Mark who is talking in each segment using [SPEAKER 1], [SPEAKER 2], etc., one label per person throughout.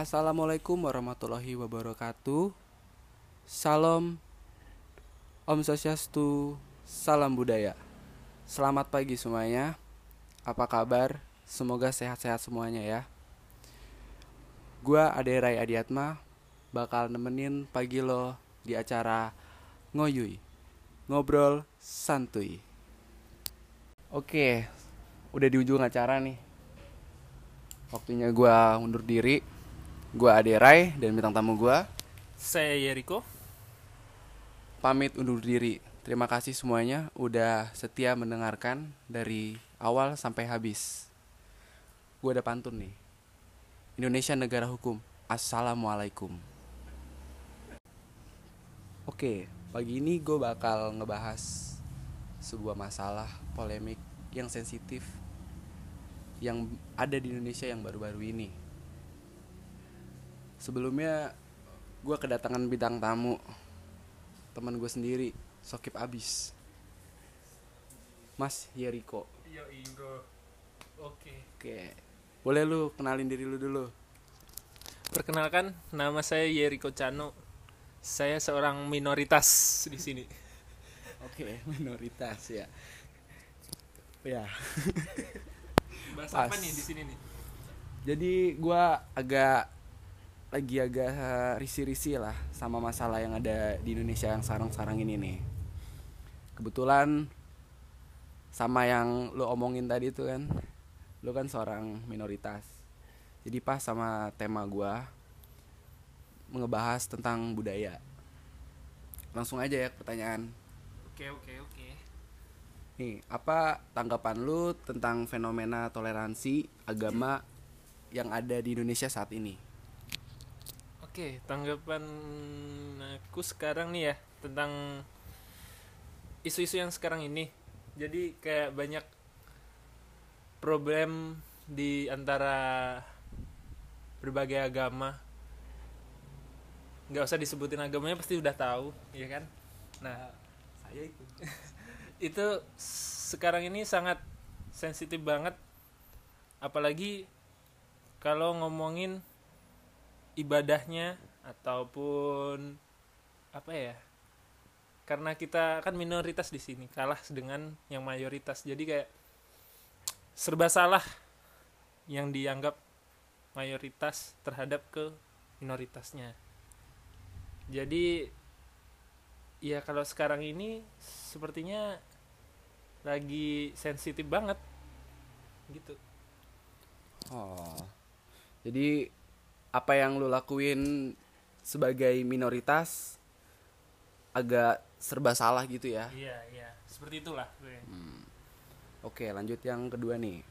[SPEAKER 1] Assalamualaikum warahmatullahi wabarakatuh. Salam Om Swastiastu, salam budaya. Selamat pagi semuanya. Apa kabar? Semoga sehat-sehat semuanya ya. Gua Ade Rai Adiatma bakal nemenin pagi lo di acara Ngoyui. Ngobrol santuy. Oke, udah di ujung acara nih. Waktunya gua undur diri. Gua Ade Rai dan bintang tamu gua
[SPEAKER 2] Saya Yeriko.
[SPEAKER 1] pamit undur diri. Terima kasih semuanya udah setia mendengarkan dari awal sampai habis. Gue ada pantun nih. Indonesia negara hukum. Assalamualaikum. Oke, pagi ini gue bakal ngebahas sebuah masalah polemik yang sensitif yang ada di Indonesia yang baru-baru ini. Sebelumnya gue kedatangan bidang tamu teman gue sendiri Sokip abis Mas Yeriko
[SPEAKER 2] Yo bro. Oke.
[SPEAKER 1] Oke Boleh lu kenalin diri lu dulu
[SPEAKER 2] Perkenalkan, nama saya Yeriko Cano. Saya seorang minoritas di sini.
[SPEAKER 1] Oke minoritas ya Ya
[SPEAKER 2] Bahas
[SPEAKER 1] Pas.
[SPEAKER 2] apa nih di sini nih?
[SPEAKER 1] Jadi gue agak lagi agak risi-risi lah sama masalah yang ada di Indonesia yang sekarang-sekarang ini nih. Kebetulan sama yang lo omongin tadi tuh kan, lo kan seorang minoritas. Jadi pas sama tema gua ngebahas tentang budaya. Langsung aja ya ke pertanyaan.
[SPEAKER 2] Oke oke oke.
[SPEAKER 1] Nih, apa tanggapan lu tentang fenomena toleransi agama yang ada di Indonesia saat ini?
[SPEAKER 2] Oke, tanggapan aku sekarang nih ya tentang isu-isu yang sekarang ini. Jadi kayak banyak problem di antara berbagai agama. Nggak usah disebutin agamanya pasti udah tahu, ya kan? Nah,
[SPEAKER 1] Saya itu.
[SPEAKER 2] itu sekarang ini sangat sensitif banget apalagi kalau ngomongin ibadahnya ataupun apa ya? Karena kita kan minoritas di sini kalah dengan yang mayoritas. Jadi kayak serba salah yang dianggap mayoritas terhadap ke minoritasnya. Jadi ya kalau sekarang ini sepertinya lagi sensitif banget gitu.
[SPEAKER 1] Oh. Jadi apa yang lu lakuin sebagai minoritas agak serba salah gitu ya.
[SPEAKER 2] iya iya seperti itulah gue.
[SPEAKER 1] Oke, lanjut yang kedua nih.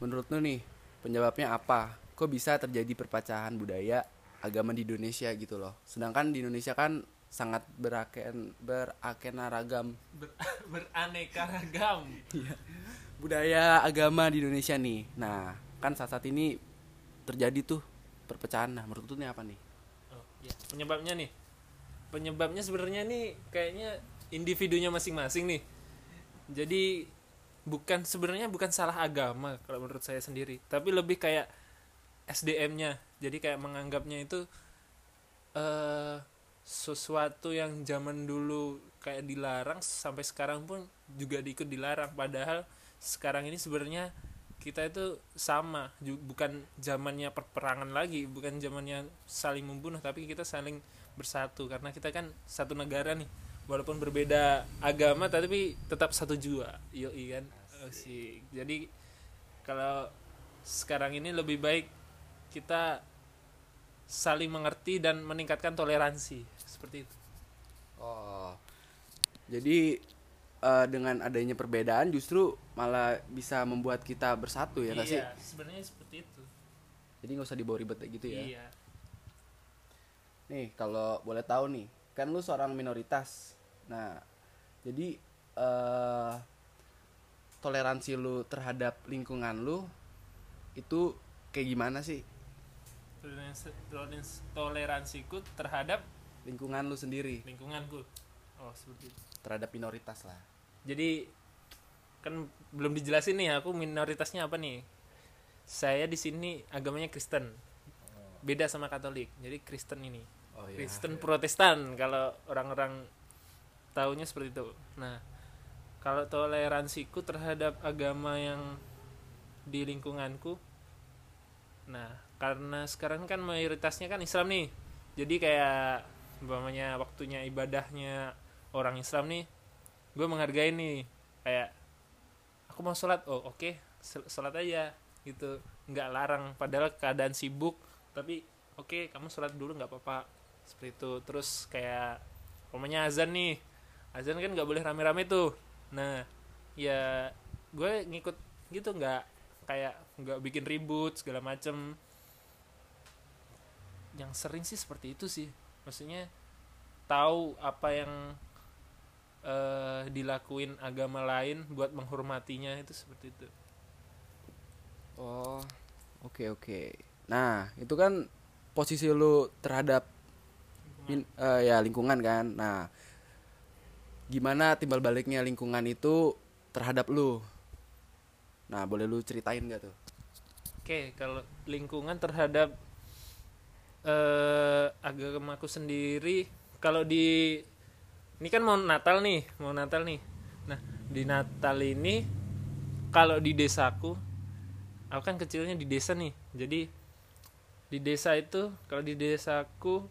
[SPEAKER 1] Menurut lu nih, penyebabnya apa? Kok bisa terjadi perpecahan budaya agama di Indonesia gitu loh. Sedangkan di Indonesia kan sangat beraken berakena ragam
[SPEAKER 2] Ber- beraneka ragam
[SPEAKER 1] budaya agama di Indonesia nih. Nah, kan saat saat ini terjadi tuh perpecahan. Nah, menurut nih apa nih?
[SPEAKER 2] oh, iya. penyebabnya nih penyebabnya sebenarnya nih kayaknya individunya masing-masing nih jadi bukan sebenarnya bukan salah agama kalau menurut saya sendiri tapi lebih kayak SDM-nya jadi kayak menganggapnya itu eh sesuatu yang zaman dulu kayak dilarang sampai sekarang pun juga diikut dilarang padahal sekarang ini sebenarnya kita itu sama bukan zamannya perperangan lagi bukan zamannya saling membunuh tapi kita saling bersatu. Karena kita kan satu negara nih walaupun berbeda agama tapi tetap satu jua. Yoi kan? Asik. jadi kalau sekarang ini lebih baik kita saling mengerti dan meningkatkan toleransi. Seperti itu.
[SPEAKER 1] Oh. Jadi eh, dengan adanya perbedaan justru malah bisa membuat kita bersatu ya nggak sih?
[SPEAKER 2] iya sebenarnya seperti itu
[SPEAKER 1] Jadi nggak usah dibawa ribet kayak gitu ya.
[SPEAKER 2] iya
[SPEAKER 1] Nih, kalau boleh tahu nih, kan lu seorang minoritas. Nah, jadi eh toleransi lu terhadap lingkungan lu itu kayak gimana sih?
[SPEAKER 2] Toleransi- toleransiku terhadap
[SPEAKER 1] Lingkungan lu sendiri
[SPEAKER 2] lingkunganku oh seperti itu
[SPEAKER 1] terhadap minoritas lah.
[SPEAKER 2] jadi kan belum dijelasin nih aku minoritasnya apa nih? Saya di sini agamanya Kristen. Beda sama Katolik jadi Kristen ini.
[SPEAKER 1] Oh,
[SPEAKER 2] Kristen Protestan kalau orang-orang taunya seperti itu. Nah kalau toleransiku terhadap agama yang di lingkunganku nah karena sekarang kan mayoritasnya kan Islam nih. Jadi kayak umpamanya waktunya ibadahnya orang Islam nih gue menghargai nih kayak aku mau sholat. Oh oke sel- sholat aja gitu. Nggak larang padahal keadaan sibuk tapi oke kamu sholat dulu nggak apa-apa. Seperti itu. Terus kayak umpamanya azan nih. Azan kan nggak boleh rame-rame tuh. Nah ya gue ngikut gitu nggak kayak nggak bikin ribut segala macem. Yang sering sih seperti itu sih. Maksudnya tahu apa yang eh, dilakuin agama lain buat menghormatinya itu seperti itu
[SPEAKER 1] Oh, oke oke. Nah, itu kan posisi lu terhadap min- eh, ya lingkungan kan. Nah, gimana timbal baliknya lingkungan itu terhadap lu? Nah, boleh lu ceritain gak tuh?
[SPEAKER 2] Oke, kalau lingkungan terhadap eh agamaku sendiri, kalau di ini kan mau Natal nih, mau Natal nih. Nah, di Natal ini kalau di desaku, aku kan kecilnya di desa nih. Jadi di desa itu, kalau di desaku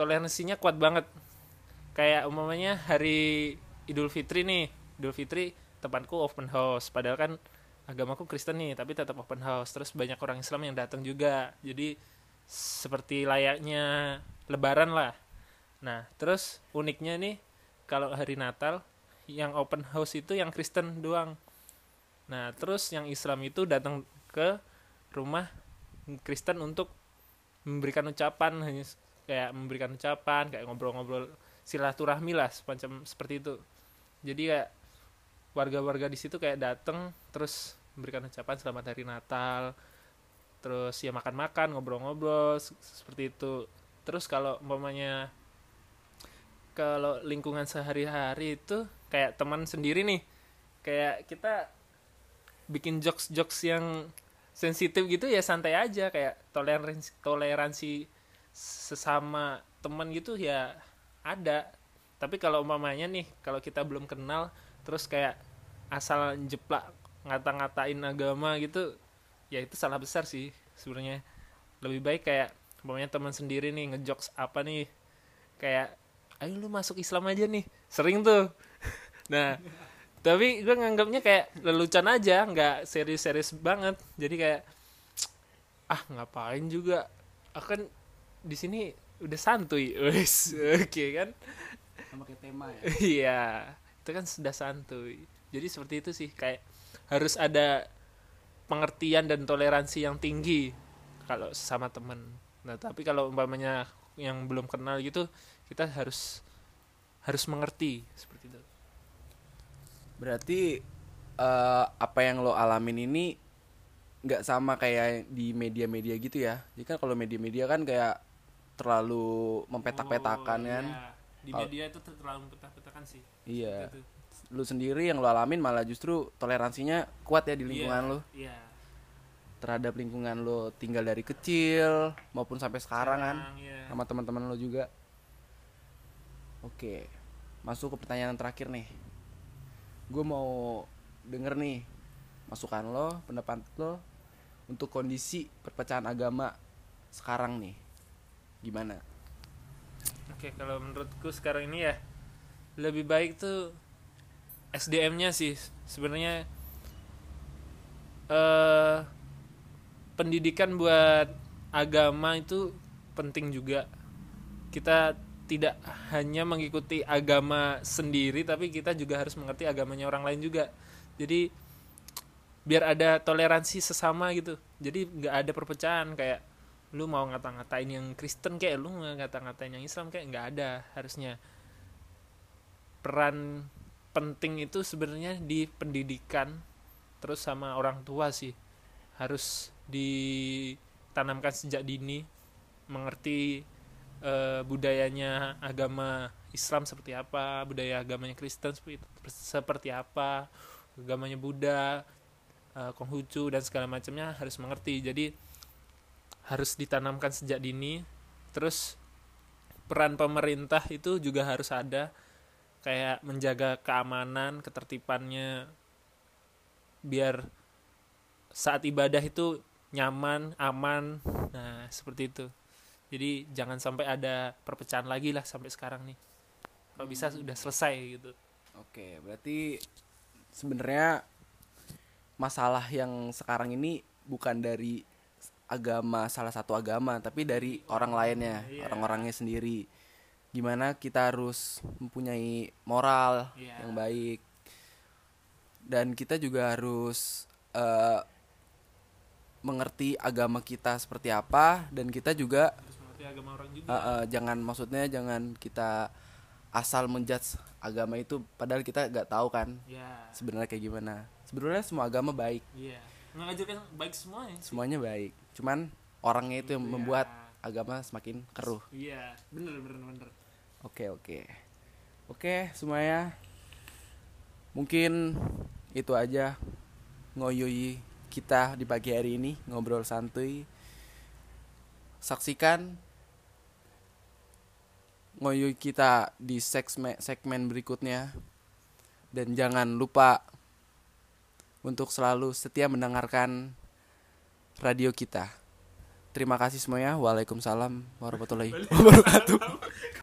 [SPEAKER 2] toleransinya kuat banget. Kayak umumnya hari Idul Fitri nih, Idul Fitri tempatku open house. Padahal kan agamaku Kristen nih, tapi tetap open house. Terus banyak orang Islam yang datang juga. Jadi seperti layaknya Lebaran lah. Nah, terus uniknya nih kalau hari Natal yang open house itu yang Kristen doang. Nah, terus yang Islam itu datang ke rumah Kristen untuk memberikan ucapan kayak memberikan ucapan, kayak ngobrol-ngobrol silaturahmi lah semacam seperti itu. Jadi kayak warga-warga di situ kayak datang terus memberikan ucapan selamat hari Natal. Terus ya makan-makan, ngobrol-ngobrol seperti itu. Terus kalau umpamanya kalau lingkungan sehari-hari itu kayak teman sendiri nih. Kayak kita bikin jokes-jokes yang sensitif gitu ya santai aja. Kayak toleransi toleransi sesama teman gitu ya ada. Tapi kalau umpamanya nih kalau kita belum kenal terus kayak asal jeplak ngata-ngatain agama gitu ya itu salah besar sih sebenarnya. Lebih baik kayak umpamanya teman sendiri nih ngejokes apa nih? Kayak ayo lu masuk Islam aja nih. Sering tuh. Nah tapi gue nganggapnya kayak lelucon aja nggak serius-serius banget. Jadi kayak ah ngapain juga? Akan di sini udah santuy. Wes oke kan?
[SPEAKER 1] Sama kayak tema ya.
[SPEAKER 2] iya itu kan sudah santuy. Jadi seperti itu sih kayak harus ada pengertian dan toleransi yang tinggi kalau sama temen. Nah tapi kalau umpamanya yang belum kenal gitu kita harus harus mengerti seperti itu
[SPEAKER 1] Berarti eh, apa yang lo alamin ini nggak sama kayak di media-media gitu ya. Jadi kan kalau media-media kan kayak terlalu mempetak-petakan
[SPEAKER 2] Oh,
[SPEAKER 1] kan.
[SPEAKER 2] iya. di media itu terlalu petak-petakan sih
[SPEAKER 1] Iya. Lu sendiri yang lo alamin malah justru toleransinya kuat ya di lingkungan
[SPEAKER 2] Iya,
[SPEAKER 1] lo
[SPEAKER 2] iya
[SPEAKER 1] terhadap lingkungan lo tinggal dari kecil maupun sampai sekarang kan
[SPEAKER 2] iya.
[SPEAKER 1] sama teman-teman lo juga. Oke, masuk ke pertanyaan terakhir nih. Gue mau denger nih masukan lo, pendapat lo untuk kondisi perpecahan agama sekarang nih. Gimana?
[SPEAKER 2] Oke, kalau menurutku sekarang ini ya lebih baik tuh SDM-nya sih sebenarnya eh pendidikan buat agama itu penting juga. Kita tidak hanya mengikuti agama sendiri tapi kita juga harus mengerti agamanya orang lain juga. Jadi biar ada toleransi sesama gitu. Jadi nggak ada perpecahan kayak lu mau ngata-ngatain yang Kristen kayak lu mau ngata-ngatain yang Islam kayak nggak ada harusnya peran penting itu sebenarnya di pendidikan terus sama orang tua sih harus ditanamkan sejak dini mengerti eh, budayanya agama Islam seperti apa budaya agamanya Kristen seperti apa agamanya Buddha eh, Konghucu dan segala macamnya harus mengerti. Jadi harus ditanamkan sejak dini. Terus peran pemerintah itu juga harus ada kayak menjaga keamanan ketertibannya biar saat ibadah itu nyaman aman nah seperti itu jadi jangan sampai ada perpecahan lagi lah sampai sekarang nih kalau bisa sudah selesai gitu
[SPEAKER 1] Oke, berarti sebenarnya masalah yang sekarang ini bukan dari agama salah satu agama, tapi dari orang lainnya,
[SPEAKER 2] Iya.
[SPEAKER 1] orang-orangnya sendiri. Gimana kita harus mempunyai moral
[SPEAKER 2] Iya.
[SPEAKER 1] yang baik. Dan kita juga harus eh, mengerti agama kita seperti apa dan kita juga
[SPEAKER 2] agama orang juga.
[SPEAKER 1] Eh, eh, jangan maksudnya jangan kita asal menjudge agama itu padahal kita nggak tahu kan
[SPEAKER 2] ya.
[SPEAKER 1] sebenarnya kayak gimana. Sebenarnya semua agama baik.
[SPEAKER 2] Iya. Mengajarkan baik semuanya sih.
[SPEAKER 1] semuanya baik. Cuman orangnya itu yang
[SPEAKER 2] Iya.
[SPEAKER 1] membuat agama semakin keruh.
[SPEAKER 2] Iya. Bener bener bener.
[SPEAKER 1] Oke oke. Oke semuanya. Mungkin itu aja. Ngoyoi kita di pagi hari ini ngobrol santuy saksikan ngoyoi kita di segmen segmen berikutnya dan jangan lupa untuk selalu setia mendengarkan radio kita. Terima kasih semuanya. Waalaikumsalam warahmatullahi wabarakatuh.